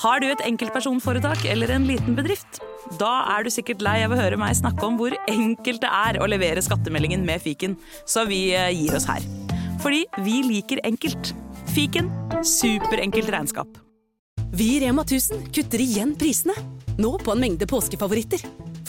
Har du et enkeltpersonforetak eller en liten bedrift? Da er du sikkert lei av å høre meg snakke om hvor enkelt det er å levere skattemeldingen med fiken, så vi eh, gir oss her. Fordi vi liker enkelt. Fiken superenkelt regnskap. Vi i Rema 1000 kutter igjen prisene. Nå på en mengde påskefavoritter.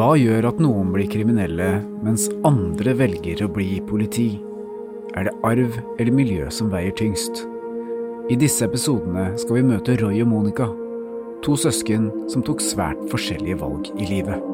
Hva gjør at noen blir kriminelle, mens andre velger å bli politi? Er det arv eller miljø som veier tyngst? I disse episodene skal vi møte Roy og Monica, to søsken som tok svært forskjellige valg i livet.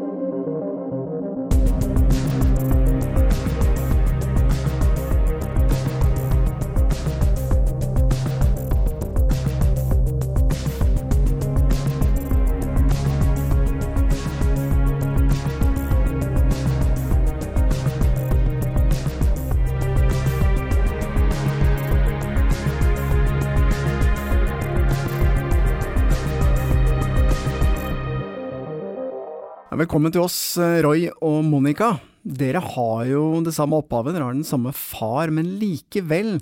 Velkommen til oss, eh, Roy og Monica. Dere har jo det samme opphavet, dere har den samme far, men likevel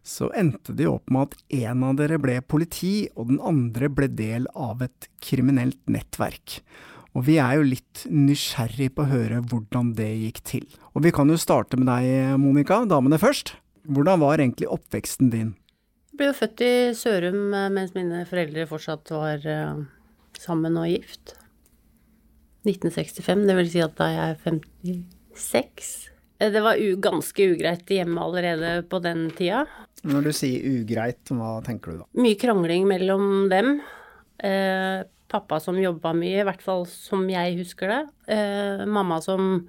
så endte jo opp med at en av dere ble politi, og den andre ble del av et kriminelt nettverk. Og vi er jo litt nysgjerrig på å høre hvordan det gikk til. Og vi kan jo starte med deg, Monica, damene først. Hvordan var egentlig oppveksten din? Jeg ble jo født i Sørum eh, mens mine foreldre fortsatt var uh, sammen og gift. 1965, det vil si at da jeg er 56. Eh, Det var ganske ugreit hjemme allerede på den tida. Når du sier ugreit, hva tenker du da? Mye krangling mellom dem. Eh, pappa som jobba mye, i hvert fall som jeg husker det. Eh, mamma som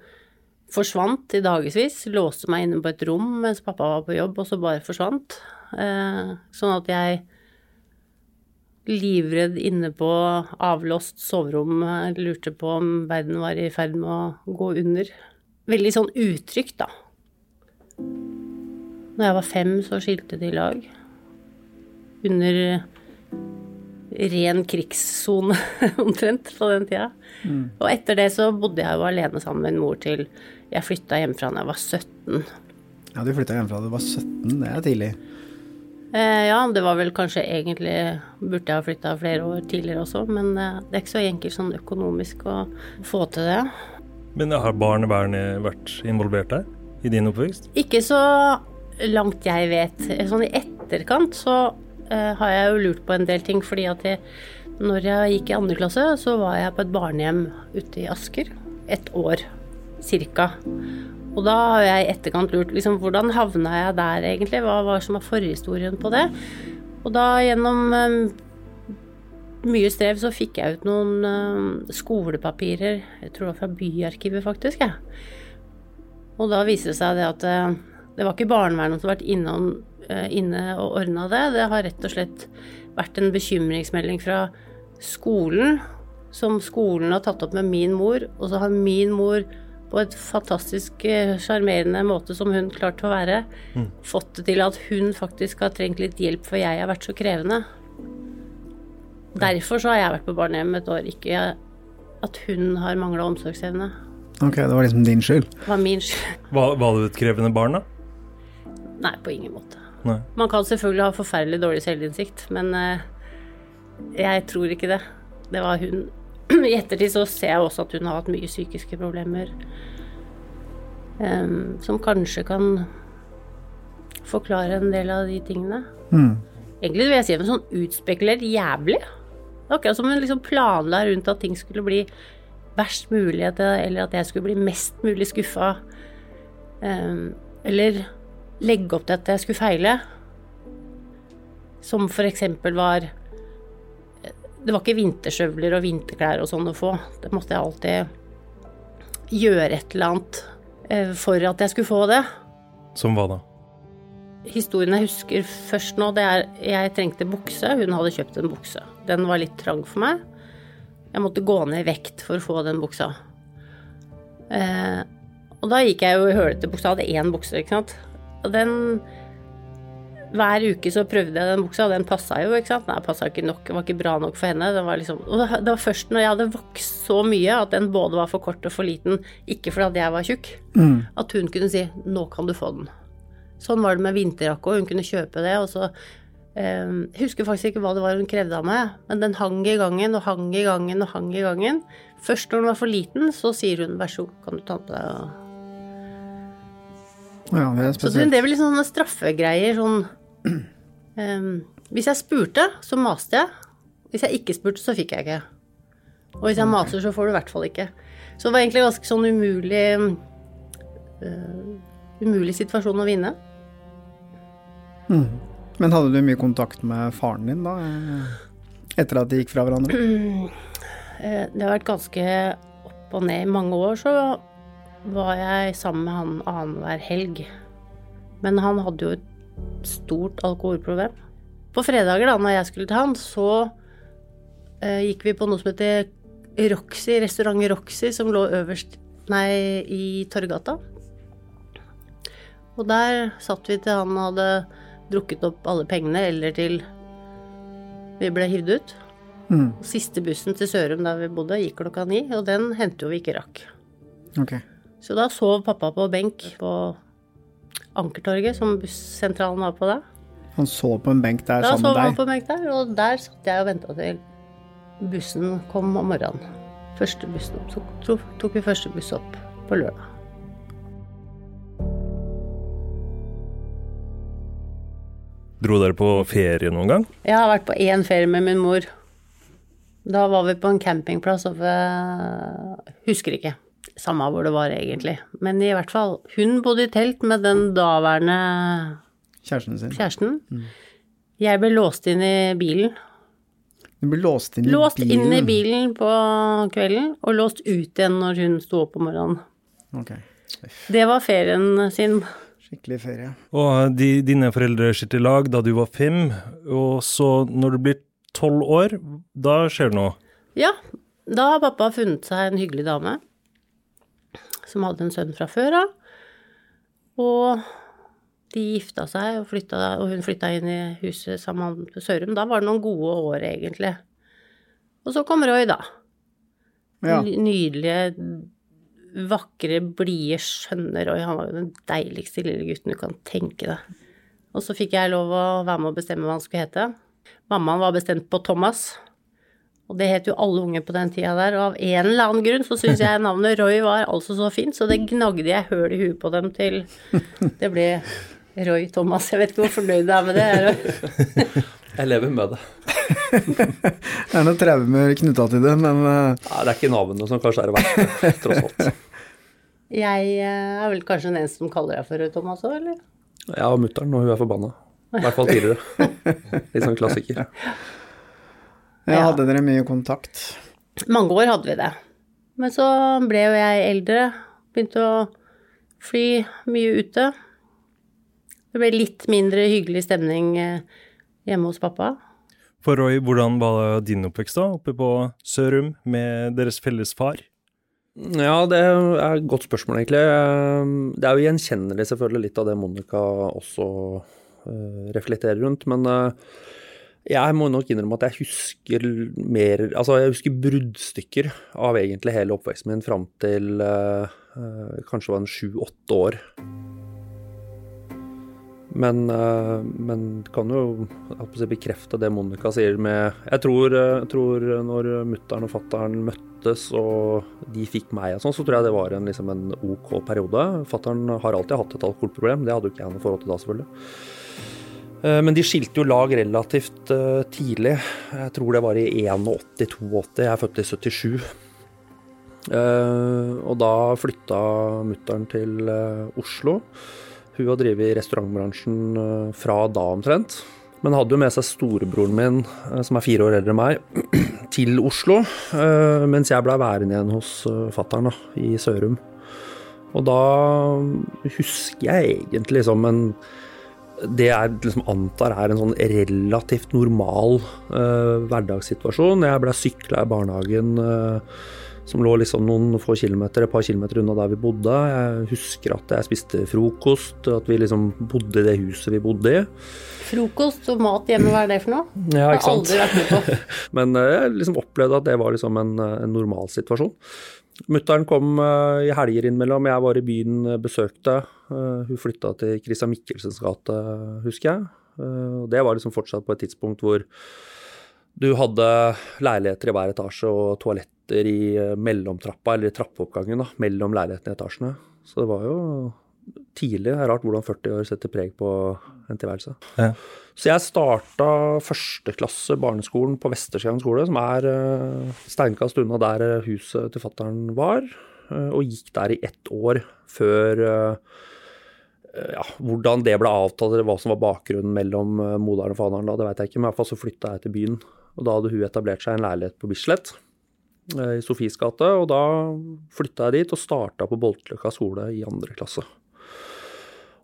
forsvant i dagevis. Låste meg inne på et rom mens pappa var på jobb, og så bare forsvant. Eh, sånn at jeg livredd inne på avlåst soverom lurte på om verden var i ferd med å gå under. Veldig sånn utrygt, da. Når jeg var fem, så skilte de lag. Under ren krigssone, omtrent, på den tida. Og etter det så bodde jeg jo alene sammen med en mor til jeg flytta hjemmefra da jeg var 17. Ja, du flytta hjemmefra da du var 17, det er tidlig. Eh, ja, det var vel kanskje egentlig Burde jeg ha flytta flere år tidligere også, men eh, det er ikke så enkelt sånn økonomisk å få til det. Men har barnevernet vært involvert der? I din oppvekst? Ikke så langt jeg vet. Sånn i etterkant så eh, har jeg jo lurt på en del ting, fordi at jeg, når jeg gikk i andre klasse, så var jeg på et barnehjem ute i Asker. Et år, cirka. Og da har jeg i etterkant lurt liksom, hvordan havna jeg der egentlig? Hva var som var forhistorien på det? Og da gjennom um, mye strev så fikk jeg ut noen um, skolepapirer, jeg tror det var fra Byarkivet faktisk, jeg. Og da viste det seg det at uh, det var ikke barnevernet som hadde vært innom, uh, inne og ordna det. Det har rett og slett vært en bekymringsmelding fra skolen, som skolen har tatt opp med min mor, og så har min mor på et fantastisk eh, sjarmerende måte som hun klarte å være, fått det til at hun faktisk har trengt litt hjelp, for jeg har vært så krevende. Derfor så har jeg vært på barnehjem et år, ikke at hun har mangla omsorgsevne. Ok, det var liksom din skyld. Det var min skyld. Var, var du et krevende barn, da? Nei, på ingen måte. Nei. Man kan selvfølgelig ha forferdelig dårlig selvinnsikt, men eh, jeg tror ikke det. Det var hun. I ettertid så ser jeg også at hun har hatt mye psykiske problemer. Um, som kanskje kan forklare en del av de tingene. Mm. Egentlig vil jeg si det sånn utspekulerer jævlig. Akkurat som hun liksom planla rundt at ting skulle bli verst mulig, eller at jeg skulle bli mest mulig skuffa. Um, eller legge opp til at jeg skulle feile. Som for eksempel var Det var ikke vinterstøvler og vinterklær og sånn å få. Det måtte jeg alltid gjøre et eller annet eh, for at jeg skulle få det. Som hva da? Historien jeg husker først nå, det er jeg trengte bukse. Hun hadde kjøpt en bukse. Den var litt trang for meg. Jeg måtte gå ned i vekt for å få den buksa. Eh, og da gikk jeg jo i hølete bukse, hadde én bukse, ikke sant. Og den Hver uke så prøvde jeg den buksa, og den passa jo, ikke sant. Nei, passa ikke nok, det var ikke bra nok for henne. Det var liksom Og det var først når jeg hadde vokst så mye at den både var for kort og for liten, ikke fordi jeg var tjukk, at hun kunne si 'nå kan du få den'. Sånn var det med vinterjakke òg, hun kunne kjøpe det, og så Jeg husker faktisk ikke hva det var hun krevde av meg, men den hang i gangen og hang i gangen og hang i gangen. Først når den var for liten, så sier hun 'vær så god, kan du ta den på deg', Ja, det er spesielt. så det er vel litt sånne straffegreier sånn ehm, Hvis jeg spurte, så maste jeg. Hvis jeg ikke spurte, så fikk jeg ikke. Og hvis jeg maser, så får du i hvert fall ikke. Så det var egentlig ganske sånn umulig uh, Umulig situasjon å vinne. Men hadde du mye kontakt med faren din da? Etter at de gikk fra hverandre? Eh, Det har vært ganske opp og ned. I mange år så var jeg sammen med han annenhver helg. Men han hadde jo et stort alkoholproblem. På fredager, da når jeg skulle til han, så eh, gikk vi på noe som heter Roxy, restaurant Roxy, som lå øverst nei, i Torgata. Og der satt vi til han hadde drukket opp alle pengene, eller til vi ble hivd ut. Mm. Siste bussen til Sørum der vi bodde, gikk klokka ni, og den hendte jo vi ikke rakk. Okay. Så da sov pappa på benk på Ankertorget, som bussentralen var på da. Han så på en benk der Da sammen sov med han på en benk der, og der satt jeg og venta til bussen kom om morgenen. Første bussen opp. Så tok vi første buss opp på lørdag. Dro dere på ferie noen gang? Jeg har vært på én ferie med min mor. Da var vi på en campingplass oppe Husker ikke. Samme hvor det var, egentlig. Men i hvert fall. Hun bodde i telt med den daværende Kjæresten sin? kjæresten. Jeg ble låst inn i bilen. Du ble låst inn i Låst bilen? inn i bilen på kvelden, og låst ut igjen når hun sto opp om morgenen. Ok. Det var ferien sin. Skikkelig ferie. Og de, dine foreldre skilte lag da du var fem, og så når du blir tolv år, da skjer det noe. Ja, da har pappa funnet seg en hyggelig dame som hadde en sønn fra før av. Og de gifta seg, og, flytta, og hun flytta inn i huset sammen med Sørum. Da var det noen gode år, egentlig. Og så kom Roy, da. Ja. Nydelige, vakre, blide, skjønne Roy. Han var jo den deiligste lille gutten du kan tenke deg. Og så fikk jeg lov å være med å bestemme hva han skulle hete. Mammaen var bestemt på Thomas. Og det het jo alle unge på den tida der, og av en eller annen grunn så syns jeg navnet Roy var altså så fint, så det gnagde jeg høl i huet på dem til det ble Roy Thomas. Jeg vet ikke hvor fornøyd du er med det. Jeg- Jeg lever med det. Det er noen traumer knytta til det, men eh, Nei, det er ikke navnet som kanskje er det verste, tross alt. Jeg eh, er vel kanskje den eneste som kaller deg for Roy Thomas òg, eller? Jeg og mutter'n, og hun er forbanna. I hvert fall tidligere. Litt sånn klassiker. Ja, Ja. hadde dere mye kontakt? Mange år hadde vi det. Men så ble jo jeg eldre, begynte å fly mye ute. Det ble litt mindre hyggelig stemning eh, hjemme hos pappa. For Roy, hvordan var din oppvekst da, oppe på Sørum med deres felles far? Ja, det er et godt spørsmål, egentlig. Eh, Det er jo gjenkjennelig selvfølgelig litt av det Monica også eh, reflekterer rundt, men eh, jeg må nok innrømme at jeg husker mer Altså, jeg husker bruddstykker av egentlig hele oppveksten min fram til uh, eh, kanskje var en sju-åtte år. Men, uh, men kan jo si, bekrefte det Monica sier med Jeg tror, jeg tror når mutter'n og fatter'n møttes og de fikk meg og sånn, så tror jeg det var en, liksom en OK periode. Fatter'n har alltid hatt et alkoholproblem, det hadde jo ikke jeg noe forhold til da, selvfølgelig. Eh, Men de skilte jo lag relativt eh, tidlig. Jeg tror det var i 81-82. Jeg er født i 77. Eh, og da flytta mutter'n til Oslo. Hun har drevet i restaurantbransjen fra da omtrent. Men hadde jo med seg storebroren min, som er fire år eldre enn meg, til Oslo. Mens jeg blei værende igjen hos fatter'n i Sørum. Og da husker jeg egentlig som en det jeg liksom antar er en sånn relativt normal uh, hverdagssituasjon. Jeg ble sykla i barnehagen uh, som lå liksom noen få kilometer, et par kilometer unna der vi bodde. Jeg husker at jeg spiste frokost, at vi liksom bodde i det huset vi bodde i. Frokost og mat hjemme, hva er det for noe? Ja, Jeg ikke har sant? aldri vært med på. Men uh, jeg liksom opplevde at det var liksom en, en normal situasjon. Mutter'n kom i helger innimellom. Jeg var i byen, besøkte. Eh, Hun flytta til Christian Michelsens gate, husker jeg. Eh, Og det var liksom fortsatt på et tidspunkt hvor du hadde leiligheter i hver etasje og toaletter i eh, mellomtrappa, eller i trappeoppgangen, da, mellom leilighetene i etasjene. Så det var jo tidlig. Det er rart hvordan 40 år setter preg på en tilværelse. Ja. Så jeg starta førsteklasse barneskolen på Vesterskjæren skole, som er steinkast unna der huset til fattern var, og gikk der i ett år før ja, Hvordan det ble avtalt, eller hva som var bakgrunnen mellom eh, moderen og faderen da, det vet jeg ikke, men i hvert fall så flytta jeg til byen. Og da hadde hun etablert seg en leilighet på Bislett, eh, i Sofies gate, og da flytta jeg dit og starta på Boltløkka skole i andre klasse.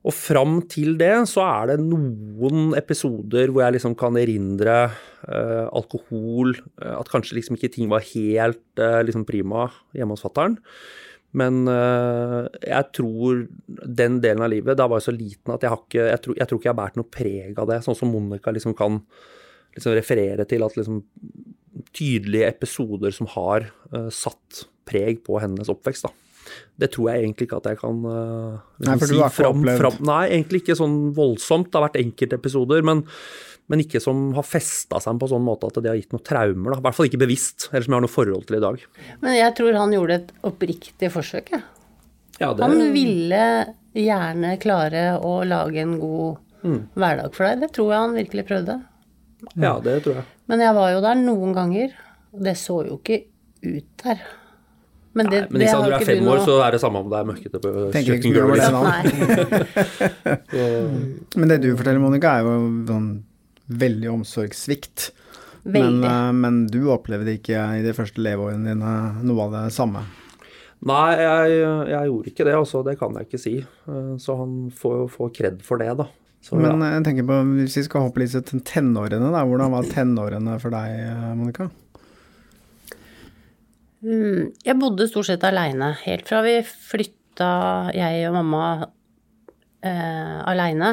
Og fram til det så er det noen episoder hvor jeg liksom kan erindre eh, alkohol, eh, at kanskje liksom ikke ting var helt eh, liksom prima hjemme hos fatter'n. Men eh, jeg tror den delen av livet Da var jeg så liten at jeg har ikke Jeg tror, jeg tror ikke jeg har båret noe preg av det. Sånn som Monica liksom kan liksom referere til at liksom tydelige episoder som har eh, satt preg på hennes oppvekst, da. Det tror jeg egentlig ikke at jeg kan eh, liksom Nei, for du har ikke opplevd- Nei, egentlig ikke sånn voldsomt. Det har vært enkeltepisoder, men, men ikke som har festa seg på sånn måte at det har gitt noen traumer. Da. I hvert fall ikke bevisst, eller som jeg har noe forhold til i dag. Men jeg tror han gjorde et oppriktig forsøk, jeg. Ja, det, Han ville gjerne klare å lage en god Mm. hverdag for deg. Det tror jeg han virkelig prøvde. ja, det tror jeg. Men jeg var jo der noen ganger, og det så jo ikke ut der. Men det, Nei, men liksom, har når du er fem år, noe- så er det samme om det er møkkete på kjøkkengulvet. Liksom. Men det du forteller, Monica, er jo sånn veldig omsorgssvikt. Men, Veldig. eh, men du opplevde ikke i de første leveårene dine noe av det samme. Nei, jeg, jeg gjorde ikke det, altså. Det kan jeg ikke si. Eh, Så han får jo få kred for det, da. Så, Men ja. eh, jeg tenker på, hvis vi skal hoppe litt til tenårene, da. Hvordan var tenårene for deg, Monica? Mm, Jeg bodde stort sett aleine. Helt fra vi flytta, jeg og mamma, eh, aleine,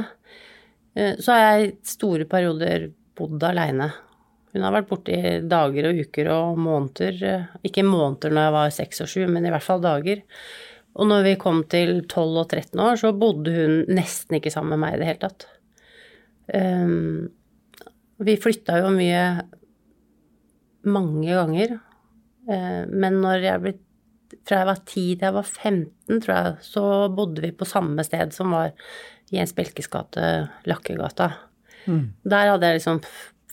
så har jeg store perioder bodd aleine. Hun har vært borte i dager og uker og måneder. eh, Ikke måneder når jeg var seks og sju, men i hvert fall dager. Og når vi kom til 12 og 13 år, så bodde hun nesten ikke sammen med meg i det hele tatt. Um, vi flytta jo mye mange ganger. Eh, Men når jeg ble Fra jeg var ti til jeg var 15, tror jeg, så bodde vi på samme sted som var Jens Belkes gate, Lakkegata. Der hadde jeg liksom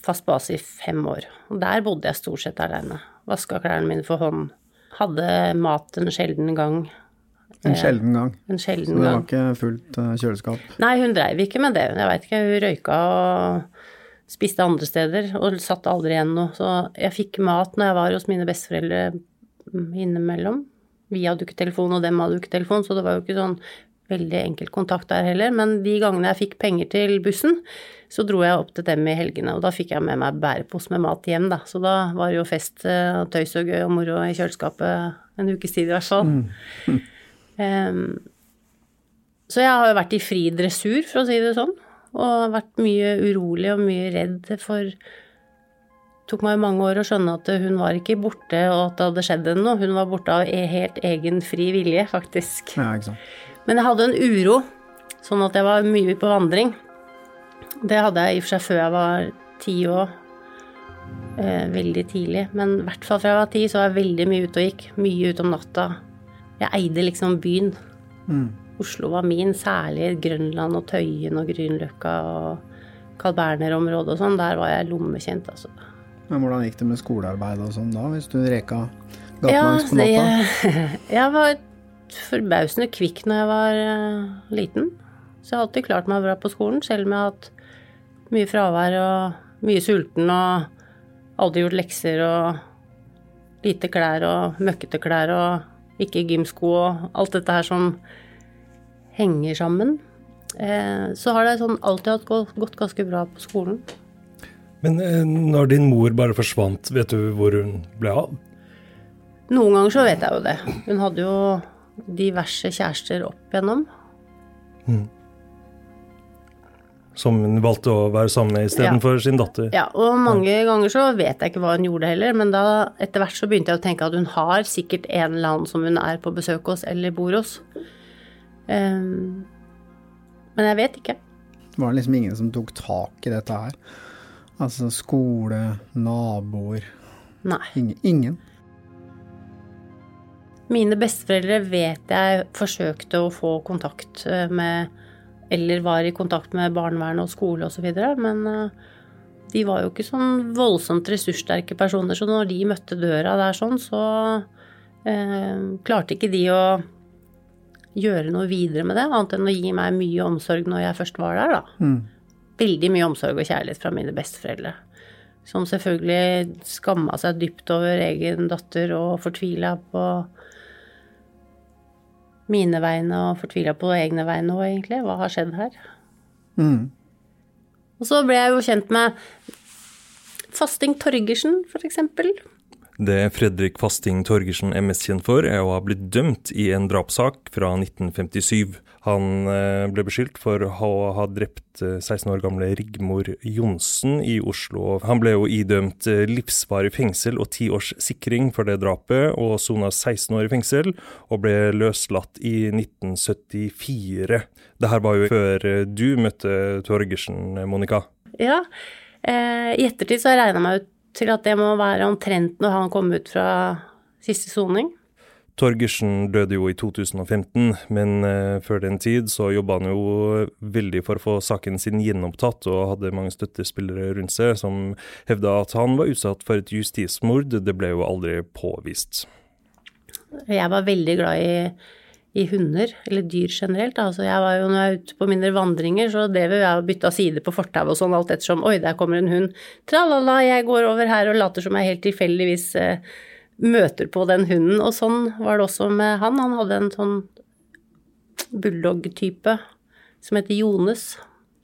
fast base i fem år. Og der bodde jeg stort sett aleine. Vaska klærne mine for hånd. Hadde mat en sjelden gang. En sjelden gang. En Så sjelden det var ikke fullt eh, kjøleskap. Nei, hun dreiv ikke med det. Jeg veit ikke, hun røyka og spiste andre steder og satt aldri igjen noe. Så jeg fikk mat når jeg var hos mine besteforeldre mm, innimellom. Vi hadde jo ikke telefon, og dem hadde jo ikke telefon, så det var jo ikke sånn veldig enkel kontakt der heller. Men de gangene jeg fikk penger til bussen, så dro jeg opp til dem i helgene, og da fikk jeg med meg bærepose med mat hjem, da. Så da var det jo fest eh, og tøys og gøy og moro i kjøleskapet en ukes tid i hvert fall. Em, så jeg har jo vært i fri dressur, for å si det sånn. Og vært mye urolig og mye redd for tok meg mange år å skjønne at hun var ikke borte, og at det hadde skjedd henne noe. Hun var borte av e- helt egen fri vilje, faktisk. Ja, ikke sant. Men jeg hadde en uro, sånn at jeg var mye på vandring. Det hadde jeg i og for seg før jeg var ti år. Eh, veldig tidlig. Men i hvert fall fra jeg var ti, så var jeg veldig mye ute og gikk. Mye ute om natta. Jeg eide liksom byen. Oslo var min, særlig Grønland og Tøyen og Grünerløkka og Carl Berner-området og sånn. Der var jeg lommekjent, altså. Men hvordan gikk det med skolearbeid og sånn da, hvis du reka Ja, gatelangs på natta? jeg var forbausende kvikk når jeg var uh, liten. Så jeg har alltid klart meg bra på skolen, selv om jeg har hatt mye fravær og mye sulten og aldri gjort lekser og lite klær og møkkete klær og ikke gymsko og alt dette her som henger sammen. Eh, så har det sånn alltid hatt gått, gått ganske bra på skolen. Men eh, når din mor bare forsvant, vet du hvor hun ble av? Noen ganger så vet jeg jo det. Hun hadde jo diverse kjærester opp igjennom. Som hun valgte å være sammen med istedenfor sin datter. Ja, og mange ganger så vet jeg ikke hva hun gjorde heller, men da etter hvert så begynte jeg å tenke at hun har sikkert en eller annen som hun er på besøk hos eller bor hos. Um, men jeg vet ikke. Det var liksom ingen som tok tak i dette her. Altså skole, naboer Nei. Ingen. ingen. Mine besteforeldre vet jeg forsøkte å få kontakt eh, med Eller var i kontakt med barnevernet og skole osv., men eh, de var jo ikke sånn voldsomt ressurssterke personer, så når de møtte døra der sånn, så eh, klarte ikke de å gjøre noe videre med det, annet enn å gi meg mye omsorg når jeg først var der, da. Veldig mye omsorg og kjærlighet fra mine besteforeldre. Som selvfølgelig skamma seg dypt over egen datter og fortvila på mine vegne og fortvila på egne vegne òg, egentlig. Hva har skjedd her? Og så ble jeg jo kjent med Fasting Torgersen, for eksempel. Det Fredrik Fasting Torgersen er mest kjent for, er å ha blitt dømt i en drapssak fra 1957. Han eh, ble beskyldt for å ha drept eh, 16 år gamle Rigmor Johnsen i Oslo. Han ble jo idømt eh, livsvarig fengsel og ti års sikring for det drapet, og sona 16 år i fengsel, og ble løslatt i 1974. Det her var jo før eh, du møtte Torgersen, Monica. Ja. Eh, I ettertid så har jeg regna meg ut til at det må være omtrent når han kom ut fra siste soning. Torgersen døde jo i 2015, men eh, før den tid så jobba han jo veldig for å få saken sin gjenopptatt, og hadde mange støttespillere rundt seg som hevda at han var utsatt for et justismord. Det ble jo aldri påvist. Jeg var veldig glad i, i hunder, eller dyr generelt. Altså jeg var jo, når jeg er ute på mindre vandringer, så drev jeg og bytta side på fortauet og sånn, alt ettersom. Oi, der kommer en hund. Tralala, jeg går over her og later som jeg helt tilfeldigvis eh, møter på den hunden. Og sånn var det også med han. Han hadde en sånn bulldog-type som heter Jones.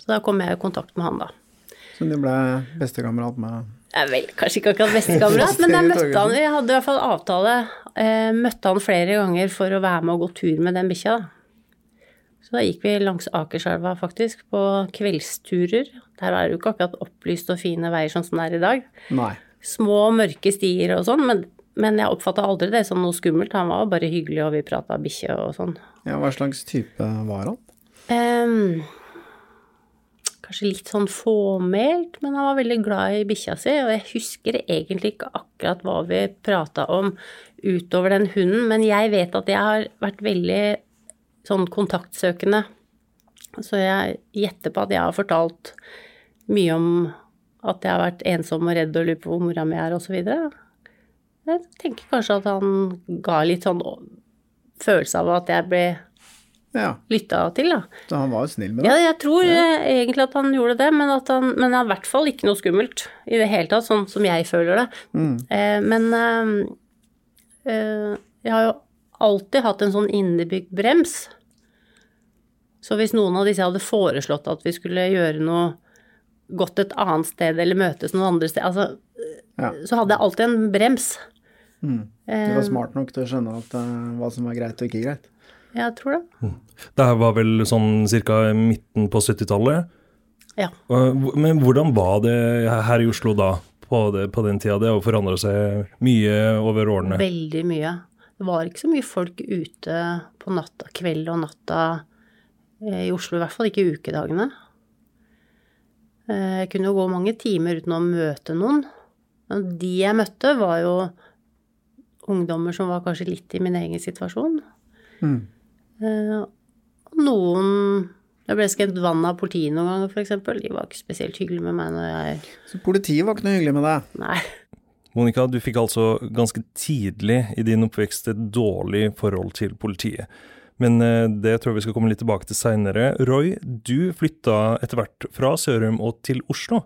Så da kom jeg i kontakt med han, da. Så du ble bestekamerat med er vel kanskje ikke akkurat bestekamerat, men jeg møtte han, jeg hadde i hvert fall avtale. Eh, møtte han flere ganger for å være med og gå tur med den bikkja. da. Så da gikk vi langs Akerselva faktisk, på kveldsturer. Der er det jo ikke akkurat opplyst og fine veier sånn som det er i dag. Nei. Små, mørke stier og sånn, men, men jeg oppfatta aldri det som noe skummelt. Han var bare hyggelig, og vi prata bikkje og sånn. Ja, hva slags type var han? Ehm, kanskje litt sånn fåmælt, men han var veldig glad i bikkja si. Og jeg husker egentlig ikke akkurat hva vi prata om utover den hunden, men jeg vet at jeg har vært veldig sånn kontaktsøkende. Så jeg gjetter på at jeg har fortalt mye om at jeg har vært ensom og redd og lurer på hvor mora mi er, osv. Jeg tenker kanskje at han ga litt sånn følelse av at jeg ble Ja, lytta til, da. så han var snill med Ja, jeg tror ja. egentlig at han gjorde det, men, at han, men det er i hvert fall ikke noe skummelt i det hele tatt, sånn som jeg føler det. Eh, men eh, eh, jeg har jo alltid hatt en sånn innebygd brems. Så hvis noen av disse hadde foreslått at vi skulle gjøre noe gått et annet sted eller møtes noen andre sted, altså, Ja. så hadde jeg alltid en brems. Du var smart nok til å skjønne at, uh, hva som var greit og ikke greit. Jeg tror det. Det her var vel sånn ca. midten på 70-tallet. Ja. Men hvordan var det her i Oslo da, på, det, på den tida? Det har forandra seg mye over årene. Veldig mye. Det var ikke så mye folk ute på natta, kveld og natta eh, i Oslo, i hvert fall ikke i ukedagene. Eh, Jeg kunne jo gå mange timer uten å møte noen. Men de jeg møtte, var jo ungdommer som var kanskje litt i min egen situasjon. Og Noen Jeg ble skremt vann av politiet noen ganger, f.eks. De var ikke spesielt hyggelige med meg når jeg Så politiet var ikke noe hyggelig med deg. Nei. Monica, du fikk altså ganske tidlig i din oppvekst et dårlig forhold til politiet. Men eh, det tror jeg vi skal komme litt tilbake til seinere. Roy, du flytta etter hvert fra Sørum og til Oslo.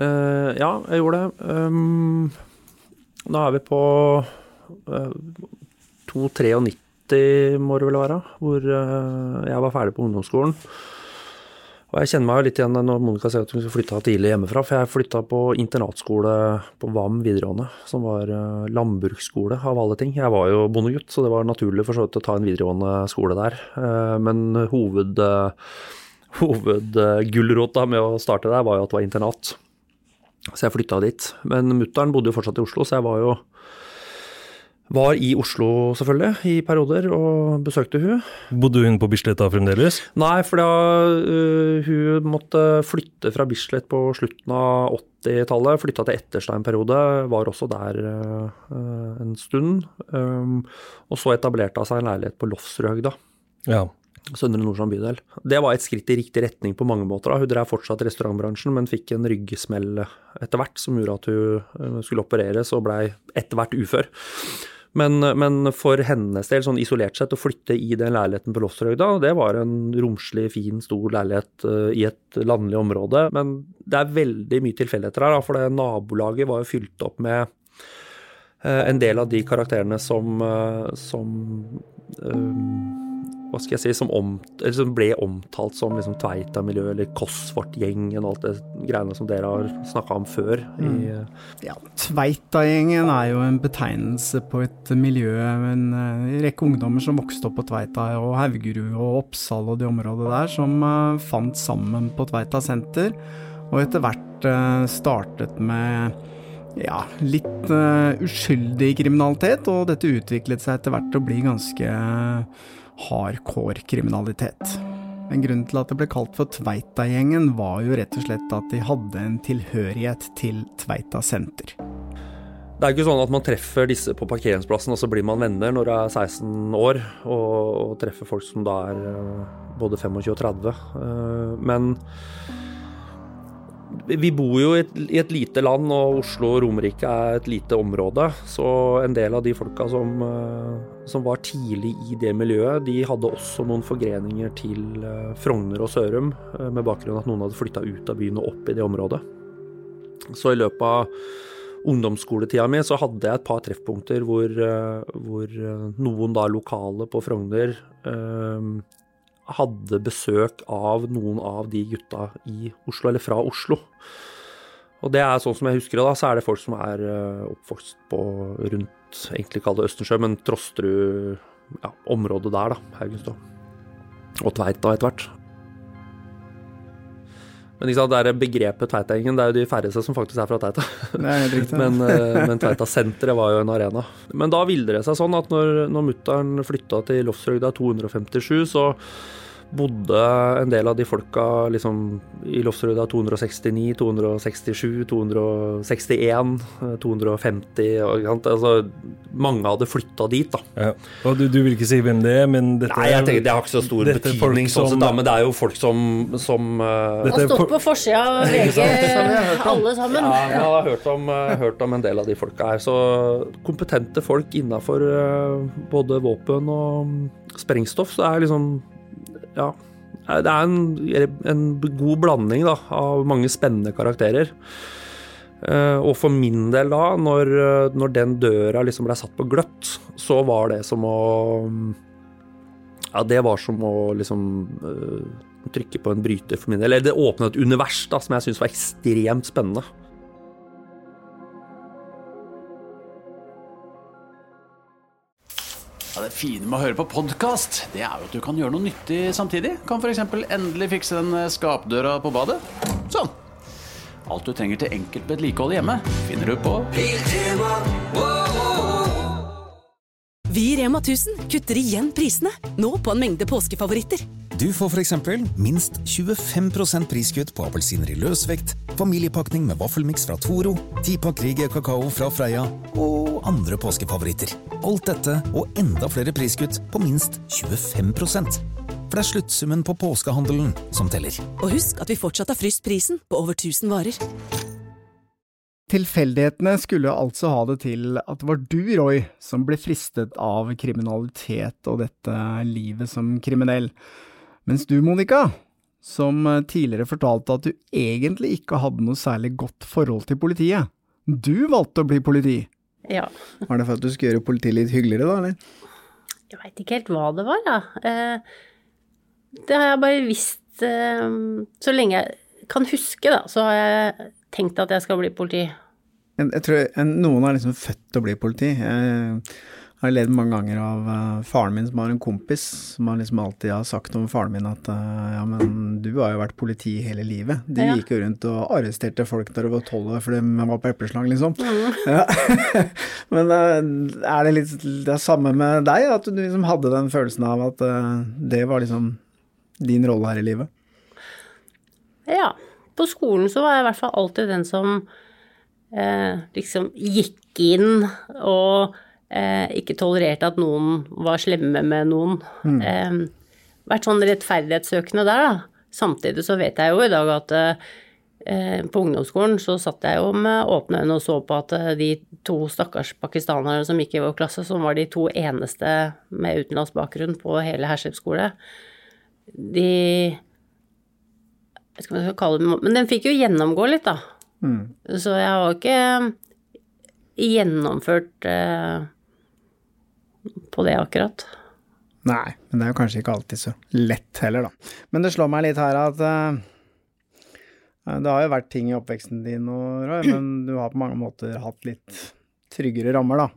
Uh, ja, jeg gjorde det. Um, da er vi på uh, 293, må det vel være, hvor eh, jeg var ferdig på ungdomsskolen. Og jeg kjenner meg jo litt igjen når Monica sier at hun flytta tidlig hjemmefra, for jeg flytta på internatskole på VAM videregående, som var uh, landbruksskole av alle ting. Jeg var jo bondegutt, så det var naturlig for så vidt å ta en videregående skole der. Uh, men hoved, hovedgulrota med å starte der var jo at det var internat. Så jeg flytta dit. Men mutter'n bodde jo fortsatt i Oslo, så jeg var jo var i Oslo selvfølgelig, i perioder, og besøkte hun. Bodde hun på Bislett da fremdeles? Nei, for da uh, hun måtte flytte fra Bislett på slutten av 80-tallet. Flytta til Etterstein periode, var også der uh, en stund. Um, og så etablerte hun seg en leilighet på Lofsrøhøgda. Ja. Søndre Nordstrand bydel. Det var et skritt i riktig retning på mange måter. Da. Hun drev fortsatt restaurantbransjen, men fikk en ryggsmell etter hvert som gjorde at hun skulle opereres og blei etter hvert ufør. Men, men, for hennes del, sånn isolert sett, å flytte i den leiligheten på Lofsrøyda, det var en romslig, fin, stor leilighet uh, i et landlig område. Men det er veldig mye tilfeldigheter her, da, for det nabolaget var jo fylt opp med uh, en del av de karakterene som, uh, som hva skal jeg si, som, om, som ble omtalt som liksom Tveita-miljø eller Kosfort-gjengen og alt det greiene som dere har snakka om før. Mm. I, ja, Tveita-gjengen er jo en betegnelse på et miljø, en, en rekke ungdommer som vokste opp på Tveita og Haugerud og Oppsal og de områdene der, som uh, fant sammen på Tveita senter, og etter hvert uh, startet med ja, litt uh, uskyldig kriminalitet, og dette utviklet seg etter hvert til å bli ganske hardcore kriminalitet. Men grunnen til at det ble kalt for Tveita-gjengen, var jo rett og slett at de hadde en tilhørighet til Tveita senter. Det er ikke sånn at man treffer disse på parkeringsplassen, og så blir man venner når du er 16 år, og, og treffer folk som da er eh, både 25 og 30. Eh, men vi bor jo i et, i et, lite land, og Oslo og Romerike er et lite område. Så en del av de folka som, eh, som, var tidlig i det miljøet, de hadde også noen forgreninger til eh, Frogner og Sørum, eh, med bakgrunn at noen hadde flytta ut av byen og opp i det området. Så i løpet av ungdomsskoletida mi så hadde jeg et par treffpunkter hvor, hvor noen da lokale på Frogner hadde besøk av noen av de gutta i Oslo, eller fra Oslo. Og det er sånn som jeg husker det, da, så er det folk som er eh, oppvokst på rundt egentlig kall det Østensjø, men Trosterud, ja, området der, da, Haugenstua. Og Tveita etter hvert. Men sant, det er begrepet Tveitengen, det er jo de færreste som faktisk er fra Tveita. men, eh, men Tveita-senteret var jo en arena. Men da ville det seg sånn at når, når mutter'n flytta til Lofsrøgda 257, så bodde en del av de folka liksom, i Lofsrøda 269, 267, 261, 250 altså, Mange hadde flytta dit, da. Ja. Og du, du, vil ikke si hvem det er, men dette Nei, jeg tenker det har ikke så stor betydning, sånn da, men det er jo folk som, som uh, Har stått på forsida av VG, alle sammen. Ja, jeg har hørt om, uh, hørt om, en del av de folka her. Så kompetente folk innafor uh, både våpen og sprengstoff, så er liksom ja, det er en, en god blanding da, av mange spennende karakterer. Uh, og for min del, da, når, når den døra liksom ble satt på gløtt, så var det som å Ja, det var som å liksom uh, trykke på en bryter for min del. Eller det åpnet et univers da, som jeg syntes var ekstremt spennende. Ja, det fine med å høre på podkast, det er jo at du kan gjøre noe nyttig samtidig. Kan f.eks. endelig fikse den eh, skapdøra på badet. Sånn. Alt du trenger til enkelt vedlikehold hjemme, finner du på Vi i Rema 1000 kutter igjen prisene, nå på en mengde påskefavoritter. Du får f.eks. minst 25% priskutt på appelsiner i løsvekt, familiepakning med vaffelmiks fra Toro, tipakk Rige kakao fra Freia og andre påskefavoritter. Alt dette og enda flere priskutt på minst 25 For det er sluttsummen på påskehandelen som teller. Og husk at vi fortsatt har fryst prisen på over 1000 varer. Tilfeldighetene skulle altså ha det til at det var du, Roy, som ble fristet av kriminalitet og dette livet som kriminell. Mens du, Monica, som tidligere fortalte at du egentlig ikke hadde noe særlig godt forhold til politiet, du valgte å bli politi. Ja. Var det for at du skulle gjøre politiet litt hyggeligere, da, eller? Jeg veit ikke helt hva det var, da. Eh, det har jeg bare visst eh, Så lenge jeg kan huske, da, så har jeg tenkt at jeg skal bli politi. Jeg, jeg tror en, Noen er liksom født til å bli politi. Jeg har ledd mange ganger av uh, faren min som har en kompis som har liksom alltid har sagt om faren min at uh, ja, men du har jo vært politi hele livet. De Ja. gikk jo rundt og arresterte folk da du var tolv fordi de var på epleslang, liksom. Mm. Ja. men uh, er det litt det er samme med deg, at du liksom hadde den følelsen av at det var liksom din rolle her i livet? Ja. På skolen så var jeg i hvert fall alltid den som liksom gikk inn og ikke tolererte at noen var slemme med noen. Eh, vært sånn rettferdighetssøkende der, da. Samtidig så vet jeg jo i dag at eh, på ungdomsskolen så satt jeg jo med åpne øyne og så på at eh, de to stakkars pakistanere som gikk i vår klasse, som var de to eneste med utenlandsk bakgrunn på hele Herskip skole, de jeg vet ikke hva jeg skal kalle det, men den fikk jo gjennomgå litt, da. Så jeg har ikke gjennomført eh, på det akkurat. Nei, men det er jo kanskje ikke alltid så lett heller, da. Men det slår meg litt her at uh, det har jo vært ting i oppveksten din, og, Roy, men du har på mange måter hatt litt tryggere rammer, da,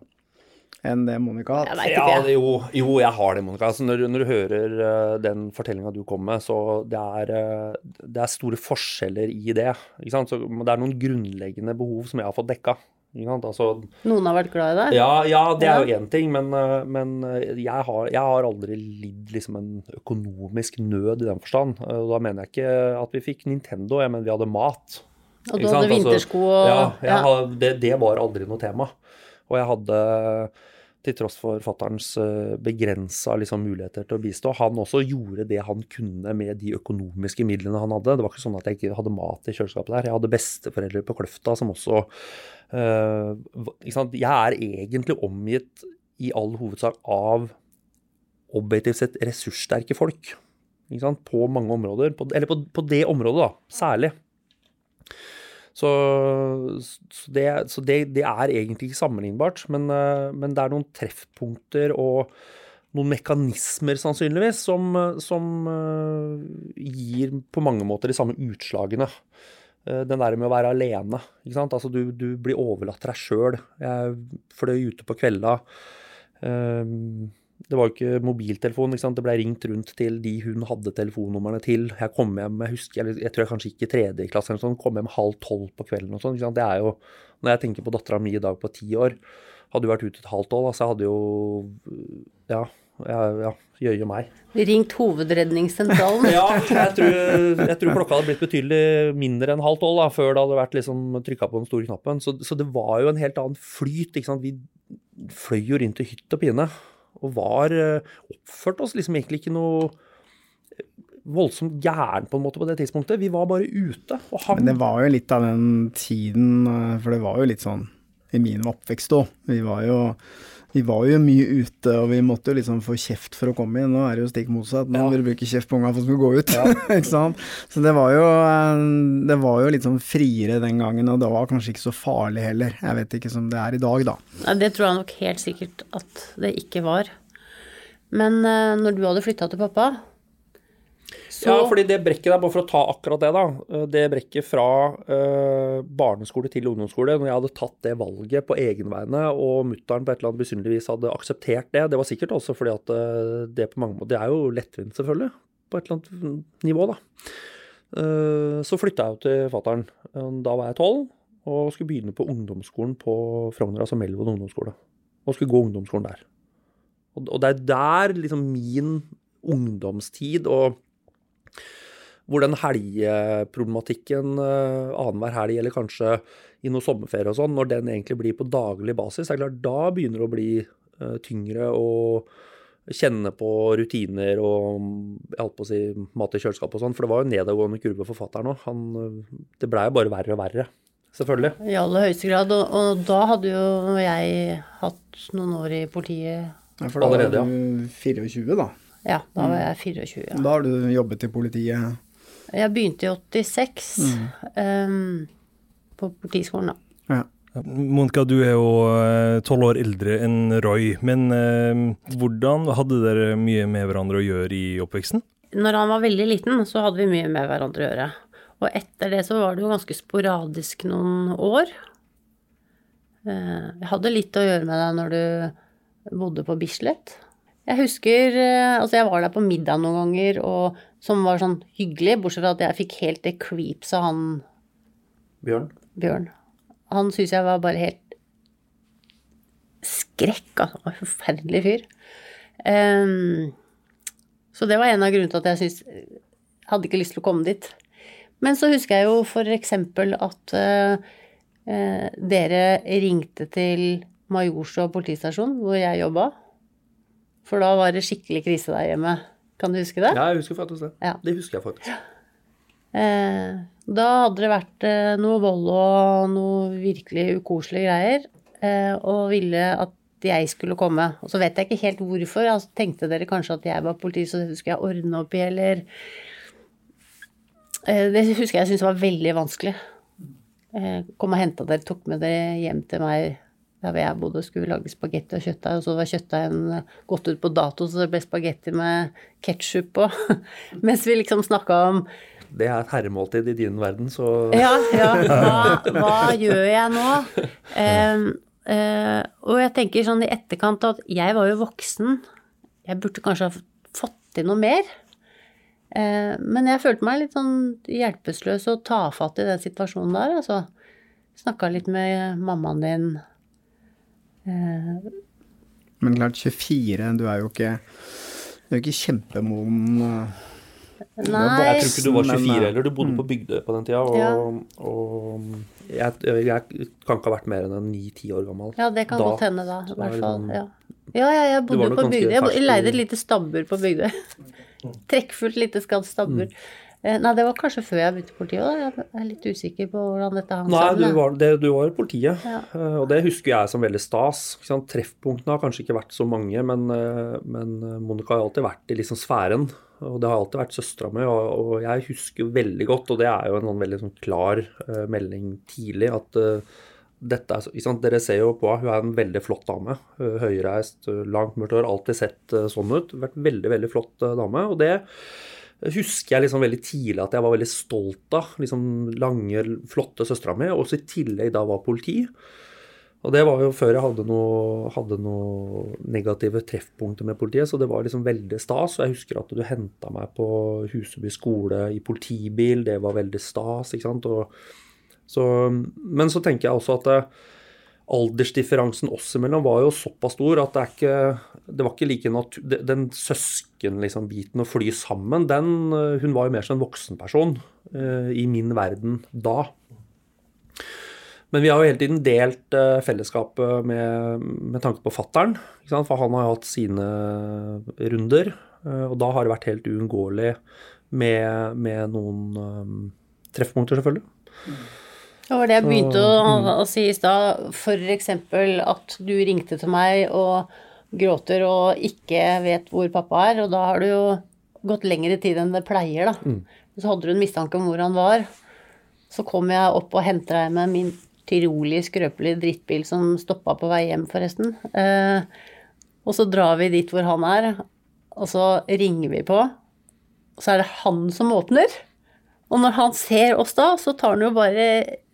enn det Monica har hatt. Ja, det, jo, jo, jeg har det, Monica. Altså, når, når du hører uh, den fortellinga du kom med, så det er, uh, det er store forskjeller i det. Ikke sant? Så det er noen grunnleggende behov som jeg har fått dekka. Altså, Noen har vært glad i deg? ja, ja, det er jo én ting, men, eh, men eh, jeg, har, jeg har aldri lidd liksom en økonomisk nød i den forstand. Eh, Og da mener jeg ikke at vi fikk Nintendo, jeg mener vi hadde mat. Og du hadde? Altså, vintersko og Ja, jeg ja. det, det var aldri noe tema. Og jeg hadde, til tross for fatterens begrensa liksom, muligheter til å bistå, han også gjorde det han kunne med de økonomiske midlene han hadde. Det var ikke sånn at jeg ikke hadde mat i kjøleskapet der. Jeg hadde besteforeldre på Kløfta som også uh? Jeg er egentlig omgitt i all hovedsak av objektivt sett ressurssterke folk. På mange områder. På, eller på, på det området, da. Særlig. Så, så, det, så det, det er egentlig ikke sammenlignbart, men, eh, men det er noen treffpunkter og noen mekanismer sannsynligvis som, som eh, gir på mange måter de samme utslagene. Eh, Den der med å være alene. ikke sant? Altså Du, du blir overlatt til deg sjøl. Jeg fløy ute på kvelda. Eh, Det var jo ikke mobiltelefon. ikke? Det ble ringt rundt til de hun hadde telefonnumrene til. Jeg kom hjem, jeg husker, jeg, jeg tror jeg kanskje gikk i tredje klasse, eller sånn, kom hjem halv tolv på kvelden. og sånn, ikke? Det er jo, Når jeg tenker på dattera mi i dag på ti år, hadde hun vært ute et halvt tolv. Altså så hadde jo Ja, ja, ja jøye meg. Ringt Hovedredningssentralen. Ja, jeg tror, jeg tror klokka hadde blitt betydelig mindre enn halv tolv da, før det hadde vært liksom trykka på den store knappen. Så, så det var jo en helt annen flyt. ikke? Vi fløy jo rundt i hytt og pine. Og var eh, Oppførte oss liksom egentlig ikke noe eh, voldsomt gæren på en måte på det tidspunktet. Vi var bare ute og hang. Men det var jo litt av den tiden, eh, for det var jo litt sånn i min oppvekst òg. Vi var jo vi var jo mye ute, og vi måtte jo liksom få kjeft for å komme inn. Nå er det jo stikk motsatt. Nå Ja. vil du bruke kjeft på unga for å gå ut. ikke sant? Så det var, jo, eh, det var jo litt sånn friere den gangen, og det var kanskje ikke så farlig heller. Jeg vet ikke som det er i dag, da. Det tror jeg nok helt sikkert at det ikke var. Men eh, når du hadde flytta til pappa, så Ja, fordi det brekket der, bare for å ta akkurat det, da. eh, Det brekket fra uh, barneskole til ungdomsskole, når jeg hadde tatt det valget på egen vegne, og mutter'n på et eller annet besynderlig vis hadde akseptert det, det var sikkert også fordi at eh, det på mange måter Det er jo lettvint, selvfølgelig, på et eller annet nivå, da. Uh, så flytta jeg jo til fatter'n. Da var jeg tolv, og skulle begynne på ungdomsskolen på Frogner, altså Melvold ungdomsskole. Og skulle gå ungdomsskolen der. Og, og det er der liksom min ungdomstid og hvor den helgeproblematikken uh, annenhver helg, eller kanskje i noe sommerferie og sånn, når den egentlig blir på daglig basis, det er klart da begynner det å bli eh, tyngre og kjenne på rutiner og jeg holdt på å si mat i kjøleskapet og sånn, for det var jo nedadgående kurve for fatter'n òg. Det blei jo bare verre og verre, selvfølgelig. i aller høyeste grad. Og, og da hadde jo jeg hatt noen år i politiet. Ja, For da var Allerede, du 24, da. Ja, da var jeg 24. Ja. Da har du jobbet i politiet. Jeg begynte i 86 eh, på politiskolen, da. Ja. Monica, du er jo eh, tolv år eldre enn Roy, men uh, hvordan hadde dere mye med hverandre å gjøre i oppveksten? når han var veldig liten, så hadde vi mye med hverandre å gjøre. Og etter det så var det jo ganske sporadisk noen år. Eh, Jeg hadde litt å gjøre med deg når du bodde på Bislett. Jeg husker eh, Altså, jeg var der på middag noen ganger, og, som var sånn hyggelig, bortsett fra at jeg fikk helt det creeps av han Bjørn? Bjørn. Han syns jeg var bare helt skrekk, altså. En forferdelig fyr. Um, så det var en av grunnene til at jeg syns hadde ikke lyst til å komme dit. Men så husker jeg jo for eksempel at uh, uh, dere ringte til Majorstua politistasjon, hvor jeg jobba. For da var det skikkelig krise der hjemme. Kan du huske det? Ja, jeg husker faktisk det. Ja. Det husker jeg faktisk. Eh, da hadde det vært eh, noe vold og noe virkelig ukoselige greier, eh, og ville at jeg skulle komme. Og så vet jeg ikke helt hvorfor. Altså, tenkte dere kanskje at jeg var politi, så dette skulle jeg ordne opp i, eller Det husker jeg syntes var veldig vanskelig. Kom og henta dere, tok med dere hjem til meg der hvor jeg bodde, skulle lage spagetti og kjøttdeig, og så var kjøttdeigen eh, gått ut på dato, så det ble spagetti med ketsjup på. Mens vi liksom snakka om Det er et herremåltid i din verden, så ja, ja. Hva, hva gjør jeg nå? Um, uh, og jeg tenker sånn i etterkant at jeg var jo voksen. Jeg burde kanskje ha fått til noe mer. Eh, men jeg følte meg litt sånn hjelpeløs og tafatt i den situasjonen der, altså. Snakka litt med mammaen din. Eh, Men klart, 24, du er jo ikke Du er jo ikke kjempemoden. Nei. Jeg tror ikke du var 24 Men, eh, heller, du bodde på Bygdøy på den tida. Og, Ja. og jeg, jeg kan ikke ha vært mer enn 9-10 år gammel. Ja, det kan Da- godt hende, da. I hvert er fall. sånn- Ja. ja, ja, jeg bodde på Bygdøy. Jeg leide et lite stabbur på Bygdøy. Trekkfullt lite skadd stabbur. Mm. Eh, Nei, det var kanskje før jeg begynte i politiet òg. Jeg er litt usikker på hvordan dette hang Nei, sammen. du jeg. var, det, du var i politiet, Ja. eh, og det husker jeg som veldig stas. Treffpunktene har kanskje ikke vært så mange, men, eh, men Monica har alltid vært i liksom sfæren. Og det har alltid vært søstera mi, og, og jeg husker veldig godt, og det er jo en sånn veldig sånn klar uh, melding tidlig, at uh, dette er, ikke sant? Dere ser jo på henne, hun er en veldig flott dame. Uh, Høyreist, langt mørkt hår, alltid sett sånn ut. Vært veldig, veldig flott dame. Og det husker jeg liksom veldig tidlig at jeg var veldig stolt av. liksom Lange, flotte søstera mi, og så i tillegg da var politi. Og det var jo før jeg hadde noen noe negative treffpunkter med politiet, så det var liksom veldig stas. Og jeg husker at du henta meg på Huseby skole i politibil, det var veldig stas, ikke sant. Og, så, men så tenker jeg også at aldersdifferansen oss imellom var jo såpass stor at det ikke det var ikke like natur... Den søskenbiten liksom, å fly sammen, den eh, Hun var jo mer som en voksenperson uh, i min verden da. Men vi har jo hele tiden delt uh, fellesskapet med, med tanke på fattern. For han har jo hatt sine runder, Uh, og da har det vært helt uunngåelig med, med noen um, treffpunkter, selvfølgelig. Det var det jeg begynte å, å si i stad. Eksempel at du ringte til meg og gråter og ikke vet hvor pappa er, og da har du jo gått lengre tid enn det pleier, da. Så hadde du en mistanke om hvor han var. Så kom jeg opp og henta deg med min tyrolig skrøpelige drittbil som stoppa på vei hjem, forresten. Eh, og så drar vi dit hvor han er, og så ringer vi på, og så er det han som åpner. Og når han ser oss da, så tar han jo bare